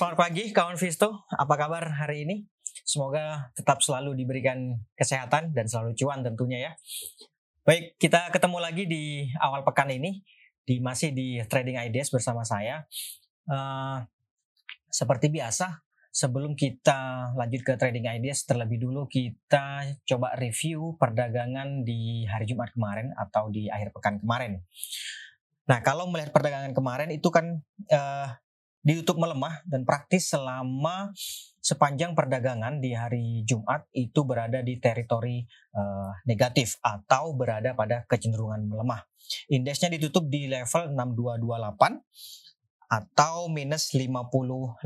Selamat pagi kawan Visto, apa kabar hari ini? Semoga tetap selalu diberikan kesehatan dan selalu cuan tentunya ya. Baik, kita ketemu lagi di awal pekan ini di masih di Trading Ideas bersama saya. Uh, seperti biasa, sebelum kita lanjut ke Trading Ideas, terlebih dulu kita coba review perdagangan di hari Jumat kemarin atau di akhir pekan kemarin. Nah, kalau melihat perdagangan kemarin itu kan uh, ditutup melemah dan praktis selama sepanjang perdagangan di hari Jumat itu berada di teritori uh, negatif atau berada pada kecenderungan melemah. Indeksnya ditutup di level 6228 atau minus 58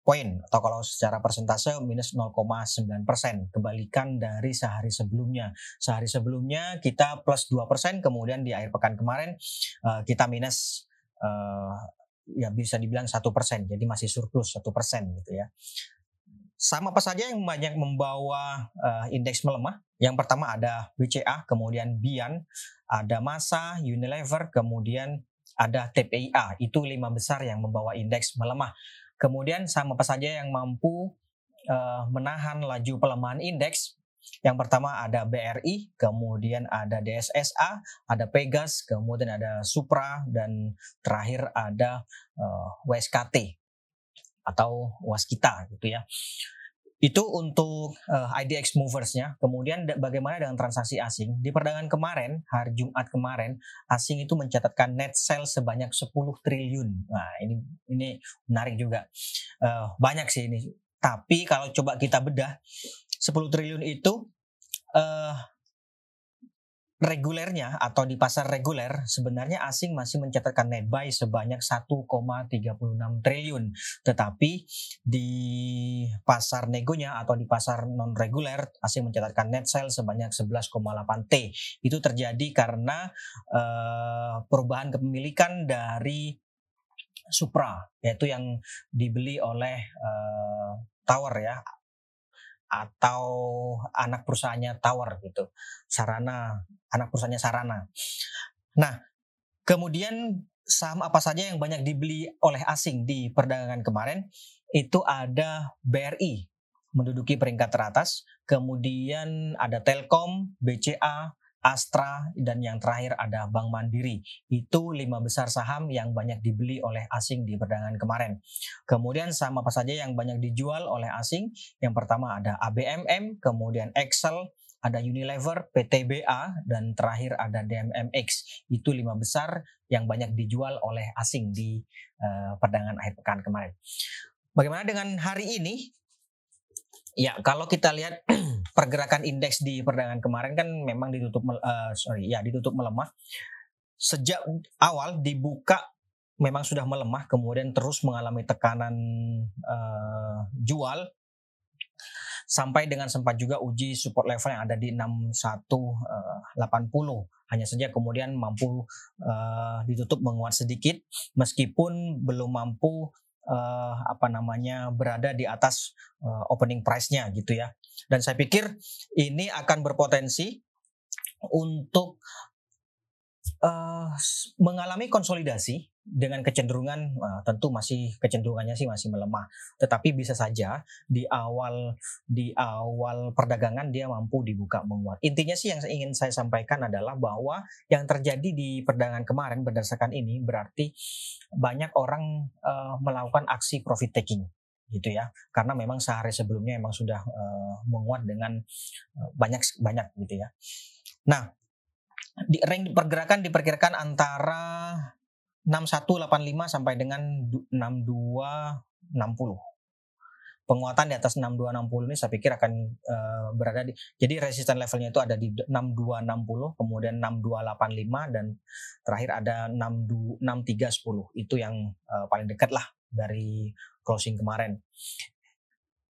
poin atau kalau secara persentase minus 0,9 persen kebalikan dari sehari sebelumnya sehari sebelumnya kita plus 2 persen kemudian di akhir pekan kemarin uh, kita minus uh, ya bisa dibilang satu persen, jadi masih surplus satu persen gitu ya. Sama apa saja yang banyak membawa uh, indeks melemah? Yang pertama ada BCA, kemudian Bian, ada Masa, Unilever, kemudian ada TPIA. Itu lima besar yang membawa indeks melemah. Kemudian sama apa saja yang mampu uh, menahan laju pelemahan indeks? Yang pertama ada BRI, kemudian ada DSSA, ada Pegas, kemudian ada Supra, dan terakhir ada uh, eh, WSKT atau Waskita gitu ya. Itu untuk uh, eh, IDX moversnya. Kemudian bagaimana dengan transaksi asing? Di perdagangan kemarin, hari Jumat kemarin, asing itu mencatatkan net sell sebanyak 10 triliun. Nah, ini ini menarik juga. Uh, banyak sih ini. Tapi kalau coba kita bedah, 10 triliun itu uh, regulernya atau di pasar reguler sebenarnya asing masih mencatatkan net buy sebanyak 1,36 triliun. Tetapi di pasar negonya atau di pasar non reguler asing mencatatkan net sell sebanyak 11,8 T. Itu terjadi karena uh, perubahan kepemilikan dari Supra yaitu yang dibeli oleh uh, Tower ya atau anak perusahaannya Tower gitu. Sarana, anak perusahaannya Sarana. Nah, kemudian saham apa saja yang banyak dibeli oleh asing di perdagangan kemarin? Itu ada BRI menduduki peringkat teratas, kemudian ada Telkom, BCA, Astra, dan yang terakhir ada Bank Mandiri. Itu lima besar saham yang banyak dibeli oleh asing di perdagangan kemarin. Kemudian saham apa saja yang banyak dijual oleh asing? Yang pertama ada ABMM, kemudian Excel, ada Unilever, PTBA, dan terakhir ada DMMX. Itu lima besar yang banyak dijual oleh asing di uh, perdagangan akhir pekan kemarin. Bagaimana dengan hari ini? Ya, kalau kita lihat pergerakan indeks di perdagangan kemarin kan memang ditutup uh, sorry ya ditutup melemah. Sejak awal dibuka memang sudah melemah, kemudian terus mengalami tekanan uh, jual sampai dengan sempat juga uji support level yang ada di 6180. Uh, Hanya saja kemudian mampu uh, ditutup menguat sedikit meskipun belum mampu uh, apa namanya berada di atas uh, opening price-nya gitu ya. Dan saya pikir ini akan berpotensi untuk uh, mengalami konsolidasi dengan kecenderungan uh, tentu masih kecenderungannya sih masih melemah. Tetapi bisa saja di awal di awal perdagangan dia mampu dibuka menguat. Intinya sih yang ingin saya sampaikan adalah bahwa yang terjadi di perdagangan kemarin berdasarkan ini berarti banyak orang uh, melakukan aksi profit taking gitu ya. Karena memang sehari sebelumnya memang sudah uh, menguat dengan uh, banyak banyak gitu ya. Nah di range pergerakan diperkirakan antara 6185 sampai dengan 6260. Penguatan di atas 6260 ini saya pikir akan uh, berada di jadi resisten levelnya itu ada di 6260, kemudian 6285 dan terakhir ada 6310. Itu yang uh, paling dekat lah dari closing kemarin.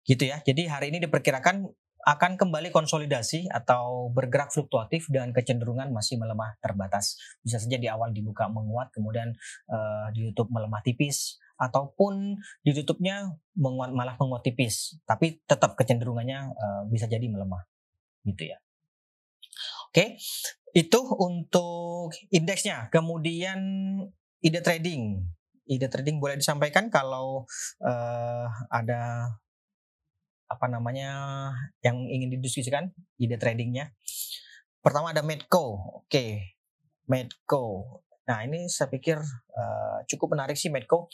Gitu ya. Jadi hari ini diperkirakan akan kembali konsolidasi atau bergerak fluktuatif dengan kecenderungan masih melemah terbatas. Bisa saja di awal dibuka menguat, kemudian uh, ditutup melemah tipis, ataupun ditutupnya menguat malah menguat tipis, tapi tetap kecenderungannya uh, bisa jadi melemah, gitu ya. Oke, itu untuk indeksnya. Kemudian ide trading ide trading boleh disampaikan kalau uh, ada apa namanya yang ingin didiskusikan ide tradingnya. Pertama ada Medco, oke, Medco. Nah ini saya pikir uh, cukup menarik sih Medco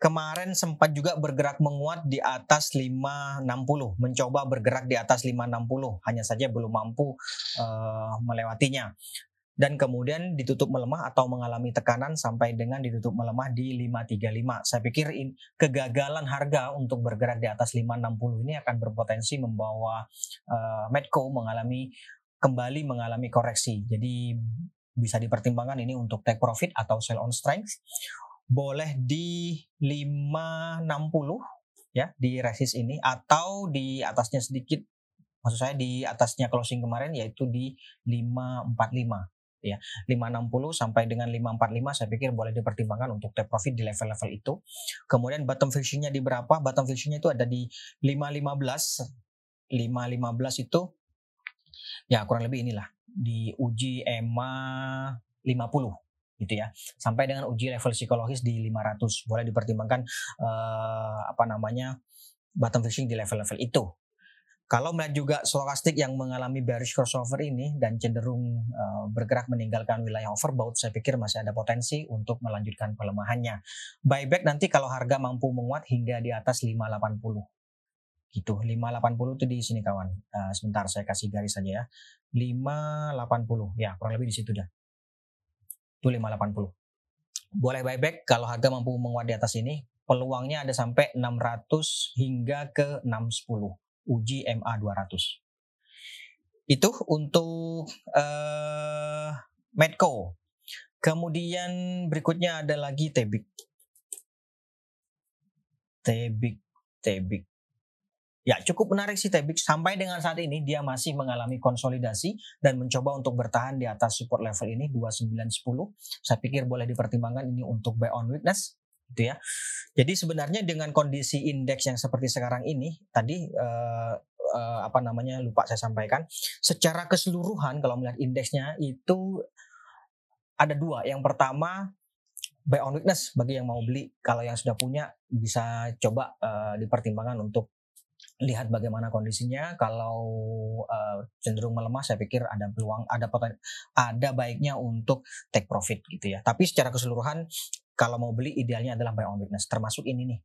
kemarin sempat juga bergerak menguat di atas 560, mencoba bergerak di atas 560, hanya saja belum mampu uh, melewatinya. Dan kemudian ditutup melemah atau mengalami tekanan sampai dengan ditutup melemah di 535. Saya pikir in, kegagalan harga untuk bergerak di atas 560 ini akan berpotensi membawa uh, Medco mengalami kembali mengalami koreksi. Jadi bisa dipertimbangkan ini untuk take profit atau sell on strength boleh di 560 ya di resist ini atau di atasnya sedikit maksud saya di atasnya closing kemarin yaitu di 545 ya 560 sampai dengan 545 saya pikir boleh dipertimbangkan untuk take profit di level-level itu. Kemudian bottom fishingnya di berapa? Bottom fishingnya itu ada di 515 515 itu ya kurang lebih inilah di uji EMA 50 gitu ya. Sampai dengan uji level psikologis di 500 boleh dipertimbangkan uh, apa namanya bottom fishing di level-level itu kalau melihat juga stokastik yang mengalami bearish crossover ini dan cenderung uh, bergerak meninggalkan wilayah overbought, saya pikir masih ada potensi untuk melanjutkan pelemahannya. Buyback nanti kalau harga mampu menguat hingga di atas 580 gitu 580 itu di sini kawan. Uh, sebentar saya kasih garis saja ya. 580 ya kurang lebih di situ dah. Itu 580. Boleh buyback kalau harga mampu menguat di atas ini, peluangnya ada sampai 600 hingga ke 610 uji MA 200. Itu untuk uh, Medco. Kemudian berikutnya ada lagi Tebik. Tebik, Tebik. Ya cukup menarik sih Tebik sampai dengan saat ini dia masih mengalami konsolidasi dan mencoba untuk bertahan di atas support level ini 2910. Saya pikir boleh dipertimbangkan ini untuk buy on weakness gitu ya. Jadi sebenarnya dengan kondisi indeks yang seperti sekarang ini tadi uh, uh, apa namanya lupa saya sampaikan secara keseluruhan kalau melihat indeksnya itu ada dua. Yang pertama buy on weakness bagi yang mau beli. Kalau yang sudah punya bisa coba uh, dipertimbangkan untuk lihat bagaimana kondisinya kalau uh, cenderung melemah saya pikir ada peluang ada poten, ada baiknya untuk take profit gitu ya tapi secara keseluruhan kalau mau beli idealnya adalah buy on weakness termasuk ini nih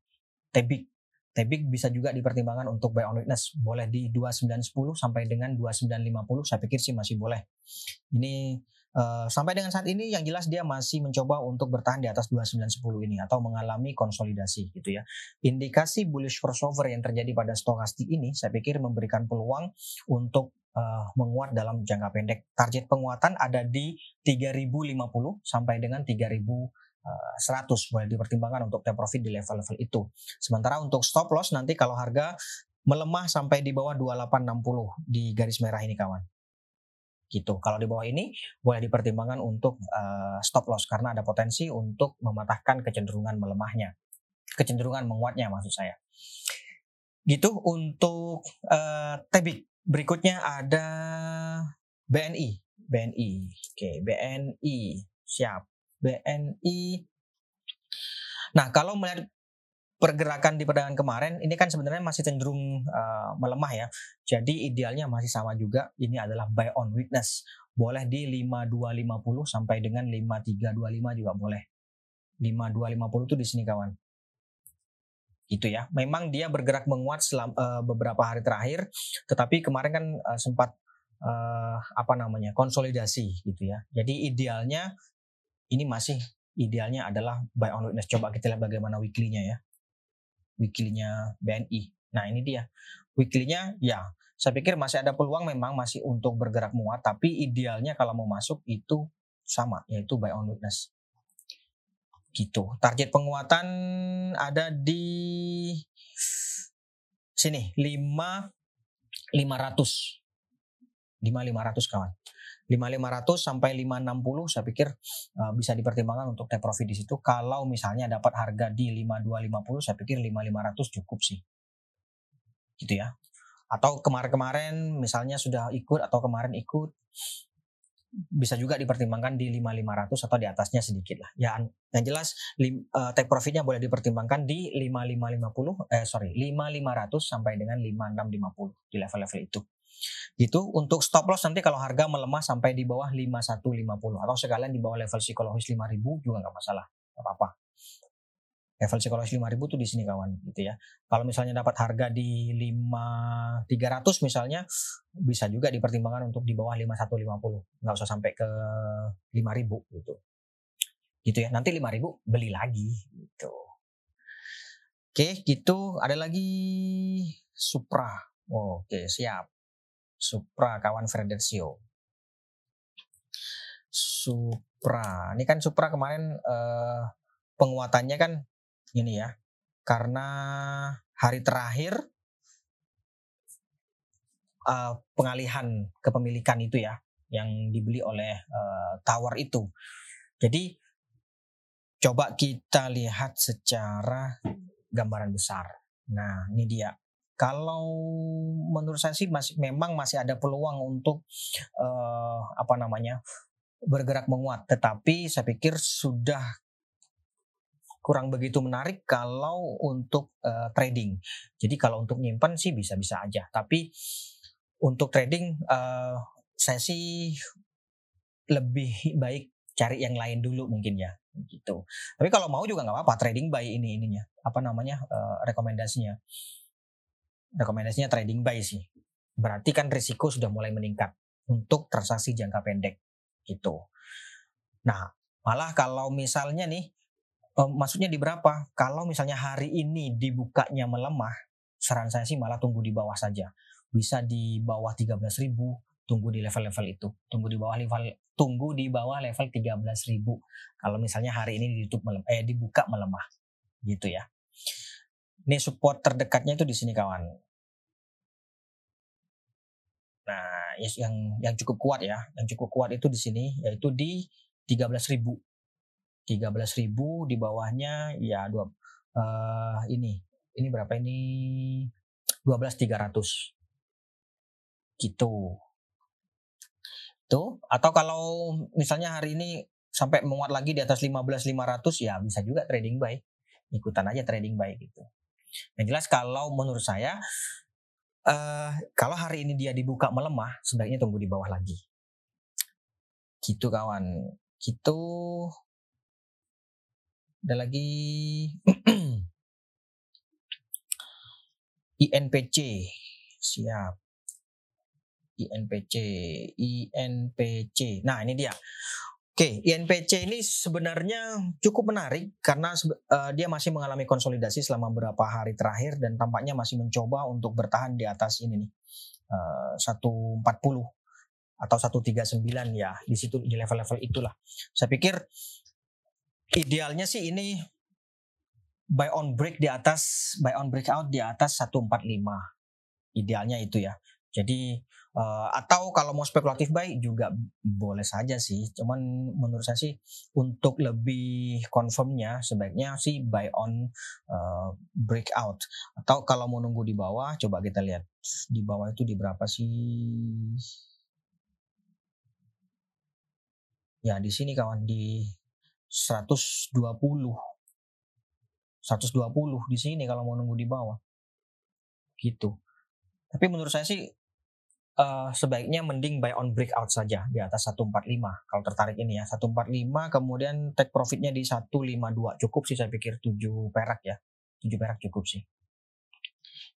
Tebik Tebik bisa juga dipertimbangkan untuk buy on weakness boleh di 2910 sampai dengan 2950 saya pikir sih masih boleh ini Uh, sampai dengan saat ini yang jelas dia masih mencoba untuk bertahan di atas 2910 ini atau mengalami konsolidasi gitu ya. Indikasi bullish crossover yang terjadi pada stokastik ini saya pikir memberikan peluang untuk uh, menguat dalam jangka pendek. Target penguatan ada di 3050 sampai dengan 3100 boleh dipertimbangkan untuk take profit di level-level itu. Sementara untuk stop loss nanti kalau harga melemah sampai di bawah 2860 di garis merah ini kawan gitu. Kalau di bawah ini boleh dipertimbangkan untuk uh, stop loss karena ada potensi untuk mematahkan kecenderungan melemahnya, kecenderungan menguatnya maksud saya. Gitu untuk uh, Tebik. Berikutnya ada BNI, BNI. Oke, BNI. Siap. BNI. Nah, kalau melihat pergerakan di perdagangan kemarin ini kan sebenarnya masih cenderung uh, melemah ya. Jadi idealnya masih sama juga. Ini adalah buy on weakness. Boleh di 5250 sampai dengan 5325 juga boleh. 5250 itu di sini kawan. Gitu ya. Memang dia bergerak menguat selama uh, beberapa hari terakhir, tetapi kemarin kan uh, sempat uh, apa namanya? konsolidasi gitu ya. Jadi idealnya ini masih idealnya adalah buy on weakness. Coba kita lihat bagaimana weekly-nya ya. Weekly-nya BNI. Nah ini dia. Weekly-nya ya saya pikir masih ada peluang memang masih untuk bergerak muat tapi idealnya kalau mau masuk itu sama yaitu buy on witness gitu. Target penguatan ada di sini 5 500 5 500 kawan 5500 sampai 560 saya pikir uh, bisa dipertimbangkan untuk take profit di situ. Kalau misalnya dapat harga di 5250 saya pikir 5500 cukup sih. Gitu ya. Atau kemarin-kemarin misalnya sudah ikut atau kemarin ikut bisa juga dipertimbangkan di 5500 atau di atasnya sedikit lah. Ya yang jelas lim, uh, take profitnya boleh dipertimbangkan di 5550 eh sorry 5500 sampai dengan 5650 di level-level itu. Gitu untuk stop loss nanti kalau harga melemah sampai di bawah 5150 atau sekalian di bawah level psikologis 5000 juga nggak masalah, nggak apa-apa level psikologis 5000 tuh di sini kawan gitu ya. Kalau misalnya dapat harga di 5300 misalnya bisa juga dipertimbangkan untuk di bawah 5150. Nggak usah sampai ke 5000 gitu. Gitu ya. Nanti 5000 beli lagi gitu. Oke, gitu. Ada lagi Supra. Oke, siap. Supra kawan Fredersio. Supra. Ini kan Supra kemarin eh, penguatannya kan ini ya karena hari terakhir uh, pengalihan kepemilikan itu ya yang dibeli oleh uh, tower itu. Jadi coba kita lihat secara gambaran besar. Nah, ini dia. Kalau menurut saya sih masih memang masih ada peluang untuk uh, apa namanya bergerak menguat, tetapi saya pikir sudah kurang begitu menarik kalau untuk uh, trading. Jadi kalau untuk nyimpan sih bisa-bisa aja. Tapi untuk trading uh, saya sih lebih baik cari yang lain dulu mungkin ya gitu. Tapi kalau mau juga nggak apa-apa trading buy ini ininya apa namanya uh, rekomendasinya. Rekomendasinya trading buy sih. Berarti kan risiko sudah mulai meningkat untuk transaksi jangka pendek gitu. Nah, malah kalau misalnya nih uh, maksudnya di berapa? Kalau misalnya hari ini dibukanya melemah, saran saya sih malah tunggu di bawah saja. Bisa di bawah 13.000, tunggu di level-level itu. Tunggu di bawah level tunggu di bawah level 13.000. Kalau misalnya hari ini ditutup melemah, eh dibuka melemah. Gitu ya. Ini support terdekatnya itu di sini kawan. Nah, yang yang cukup kuat ya, yang cukup kuat itu di sini yaitu di 13.000 13.000 di bawahnya ya dua uh, ini. Ini berapa ini? 12.300 gitu. Tuh atau kalau misalnya hari ini sampai menguat lagi di atas 15.500 ya bisa juga trading buy. Ikutan aja trading buy gitu. Yang jelas kalau menurut saya uh, kalau hari ini dia dibuka melemah sebaiknya tunggu di bawah lagi. Gitu kawan. Gitu. Ada lagi. INPC siap. INPC INPC nah ini dia Oke, INPC ini sebenarnya cukup menarik karena uh, dia masih mengalami konsolidasi selama beberapa hari terakhir dan tampaknya masih mencoba untuk bertahan di atas ini nih. Uh, 140 atau 139 ya di situ di level-level itulah. Saya pikir idealnya sih ini buy on break di atas buy on breakout di atas 145 idealnya itu ya jadi uh, atau kalau mau spekulatif buy juga boleh saja sih. Cuman menurut saya sih untuk lebih confirmnya sebaiknya sih buy on uh, breakout. Atau kalau mau nunggu di bawah coba kita lihat di bawah itu di berapa sih? Ya di sini kawan di 120 120 di sini kalau mau nunggu di bawah. Gitu. Tapi menurut saya sih uh, sebaiknya mending buy on breakout saja di atas 145 kalau tertarik ini ya. 145 kemudian take profitnya di 152 cukup sih saya pikir 7 perak ya. 7 perak cukup sih.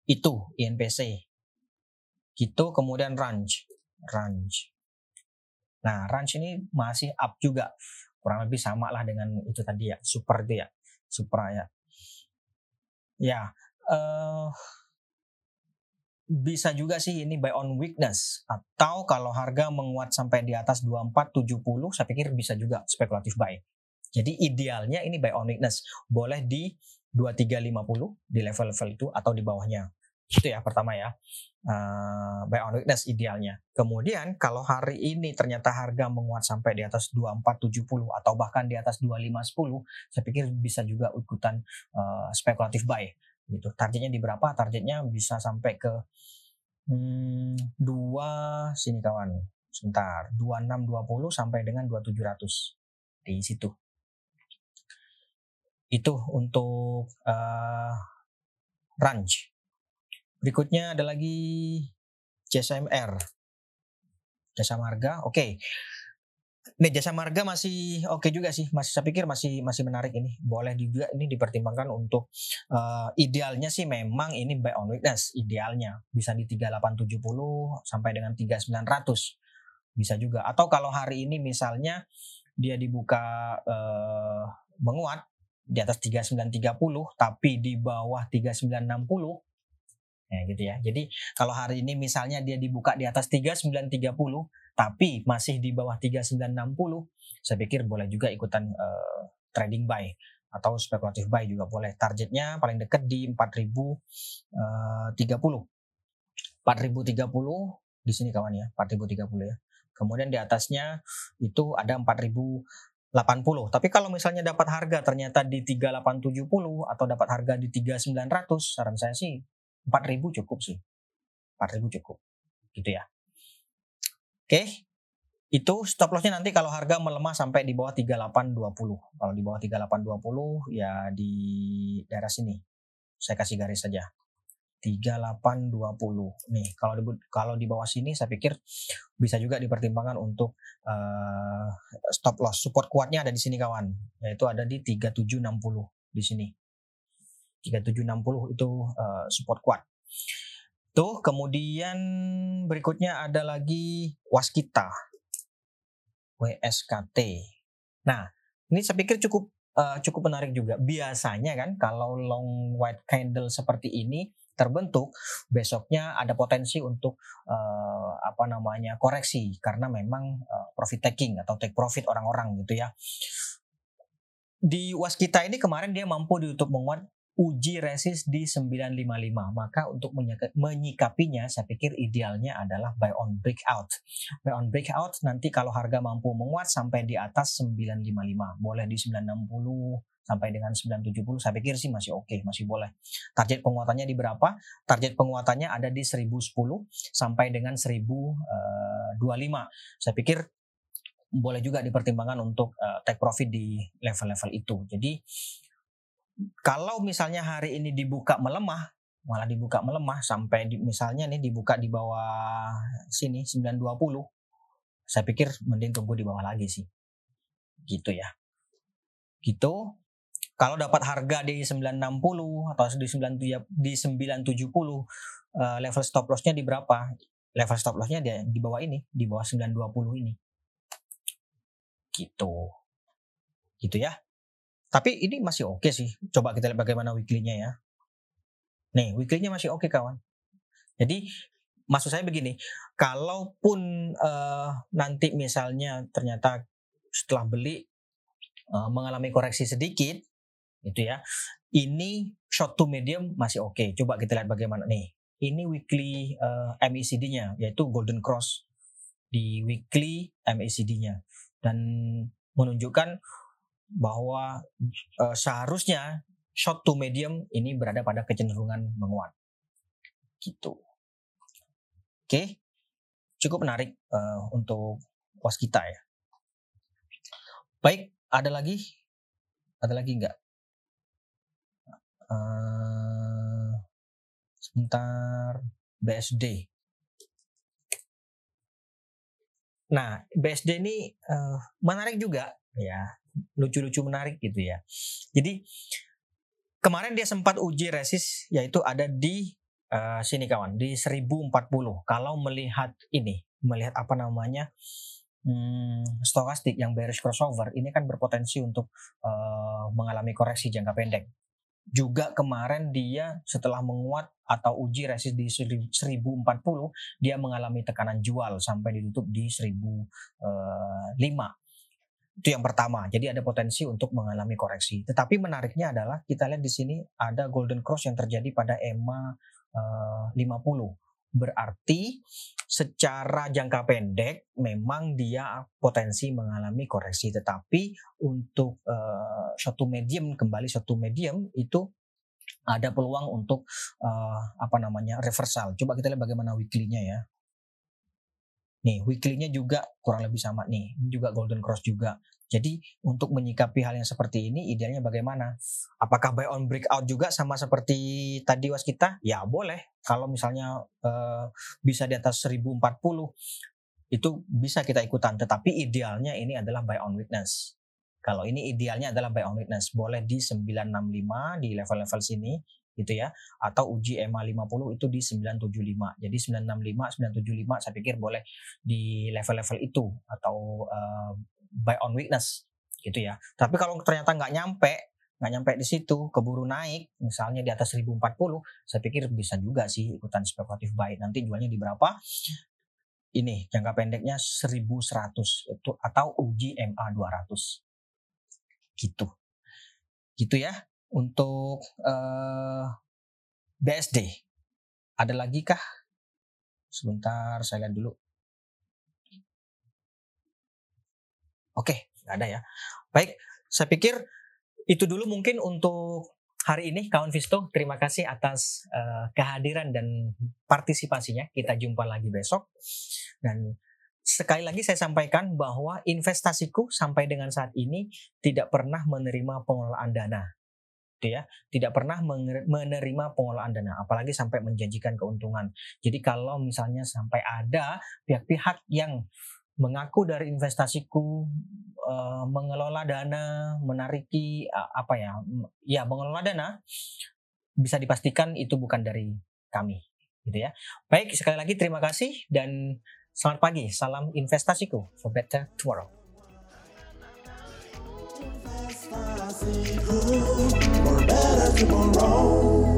Itu INPC gitu kemudian range. Range. Nah range ini masih up juga. Kurang lebih sama lah dengan itu tadi ya. Super itu ya. Supra ya. Ya uh, bisa juga sih ini buy on weakness atau kalau harga menguat sampai di atas 2470 saya pikir bisa juga spekulatif buy. Jadi idealnya ini buy on weakness boleh di 2350 di level-level itu atau di bawahnya. Itu ya pertama ya. Uh, buy on weakness idealnya. Kemudian kalau hari ini ternyata harga menguat sampai di atas 2470 atau bahkan di atas 2510, saya pikir bisa juga ikutan uh, spekulatif buy gitu. Targetnya di berapa? Targetnya bisa sampai ke hmm, dua sini kawan. sebentar 2620 sampai dengan 2700 di situ itu untuk uh, range berikutnya ada lagi JSMR jasa marga oke okay. Nih jasa marga masih oke okay juga sih, masih saya pikir masih masih menarik ini. Boleh juga ini dipertimbangkan untuk uh, idealnya sih memang ini buy on weakness idealnya bisa di 3870 sampai dengan 3900 bisa juga. Atau kalau hari ini misalnya dia dibuka uh, menguat di atas 3930 tapi di bawah 3960 Ya gitu ya. Jadi kalau hari ini misalnya dia dibuka di atas 3930 tapi masih di bawah 3960, saya pikir boleh juga ikutan uh, trading buy atau spekulatif buy juga boleh. Targetnya paling dekat di 4030. 4030 di sini kawan ya, 4030 ya. Kemudian di atasnya itu ada 4080. Tapi kalau misalnya dapat harga ternyata di 3870 atau dapat harga di 3900, saran saya sih 4000 cukup sih. 4000 cukup. Gitu ya. Oke. Itu stop lossnya nanti kalau harga melemah sampai di bawah 3820. Kalau di bawah 3820 ya di daerah sini. Saya kasih garis saja. 3820. Nih, kalau di kalau di bawah sini saya pikir bisa juga dipertimbangkan untuk uh, stop loss. Support kuatnya ada di sini kawan, yaitu ada di 3760 di sini. 3760 itu uh, support kuat. Tuh, kemudian berikutnya ada lagi Waskita. WSKT. Nah, ini saya pikir cukup uh, cukup menarik juga. Biasanya kan kalau long white candle seperti ini terbentuk, besoknya ada potensi untuk uh, apa namanya koreksi karena memang uh, profit taking atau take profit orang-orang gitu ya. Di Waskita ini kemarin dia mampu ditutup menguat uji resist di 955. Maka untuk menyikapinya saya pikir idealnya adalah buy on breakout. Buy on breakout nanti kalau harga mampu menguat sampai di atas 955. Boleh di 960 sampai dengan 970 saya pikir sih masih oke, okay, masih boleh. Target penguatannya di berapa? Target penguatannya ada di 1010 sampai dengan 1025. Eh, saya pikir boleh juga dipertimbangkan untuk uh, take profit di level-level itu. Jadi kalau misalnya hari ini dibuka melemah, malah dibuka melemah sampai di, misalnya nih dibuka di bawah sini 920, saya pikir mending tunggu di bawah lagi sih. Gitu ya. Gitu. Kalau dapat harga di 960 atau di 9 di 970 uh, level stop lossnya di berapa? Level stop lossnya di bawah ini, di bawah 920 ini. Gitu. Gitu ya. Tapi ini masih oke okay sih. Coba kita lihat bagaimana weekly-nya ya. Nih, weekly-nya masih oke okay, kawan. Jadi maksud saya begini, kalaupun uh, nanti misalnya ternyata setelah beli uh, mengalami koreksi sedikit, itu ya, ini short to medium masih oke. Okay. Coba kita lihat bagaimana nih. Ini weekly uh, eh, MACD-nya, yaitu Golden Cross di weekly MACD-nya dan menunjukkan bahwa uh, seharusnya short to medium ini berada pada kecenderungan menguat. Gitu. Oke. Cukup menarik uh, untuk kita ya. Baik, ada lagi? Ada lagi nggak? Uh, sebentar. BSD. Nah, BSD ini uh, menarik juga ya lucu-lucu menarik gitu ya. Jadi kemarin dia sempat uji resist yaitu ada di uh, sini kawan di 1040. Kalau melihat ini, melihat apa namanya? Hmm, stokastik yang bearish crossover ini kan berpotensi untuk uh, mengalami koreksi jangka pendek. Juga kemarin dia setelah menguat atau uji resist di 1040 dia mengalami tekanan jual sampai ditutup di 1005 itu yang pertama. Jadi ada potensi untuk mengalami koreksi. Tetapi menariknya adalah kita lihat di sini ada golden cross yang terjadi pada EMA uh, 50. Berarti secara jangka pendek memang dia potensi mengalami koreksi. Tetapi untuk uh, suatu medium kembali suatu medium itu ada peluang untuk uh, apa namanya reversal. Coba kita lihat bagaimana weekly-nya ya. Nih, weekly-nya juga kurang lebih sama nih. Ini juga golden cross juga. Jadi untuk menyikapi hal yang seperti ini idealnya bagaimana? Apakah buy on breakout juga sama seperti tadi was kita? Ya boleh. Kalau misalnya uh, bisa di atas 1040 itu bisa kita ikutan. Tetapi idealnya ini adalah buy on weakness. Kalau ini idealnya adalah buy on weakness. Boleh di 965 di level-level sini gitu ya. Atau uji EMA 50 itu di 975 jadi 965 975 saya pikir boleh di level-level itu atau uh, buy on weakness gitu ya. Tapi kalau ternyata nggak nyampe nggak nyampe di situ keburu naik misalnya di atas 1040 saya pikir bisa juga sih ikutan spekulatif buy. Nanti jualnya di berapa? Ini jangka pendeknya 1100 itu atau uji MA 200 gitu. Gitu ya untuk uh, eh, BSD ada lagi kah? Sebentar saya lihat dulu. Oke, nggak ada ya. Baik, saya pikir itu dulu mungkin untuk hari ini kawan Visto. Terima kasih atas uh, kehadiran dan partisipasinya. Kita jumpa lagi besok. Dan sekali lagi saya sampaikan bahwa investasiku sampai dengan saat ini tidak pernah menerima pengelolaan dana gitu ya. Tidak pernah menerima pengelolaan dana apalagi sampai menjanjikan keuntungan. Jadi kalau misalnya sampai ada pihak-pihak yang mengaku dari investasiku uh, mengelola dana menariki uh, apa ya ya mengelola dana bisa dipastikan itu bukan dari kami gitu ya. Baik sekali lagi terima kasih dan selamat pagi. Salam investasiku for better tomorrow for better tomorrow.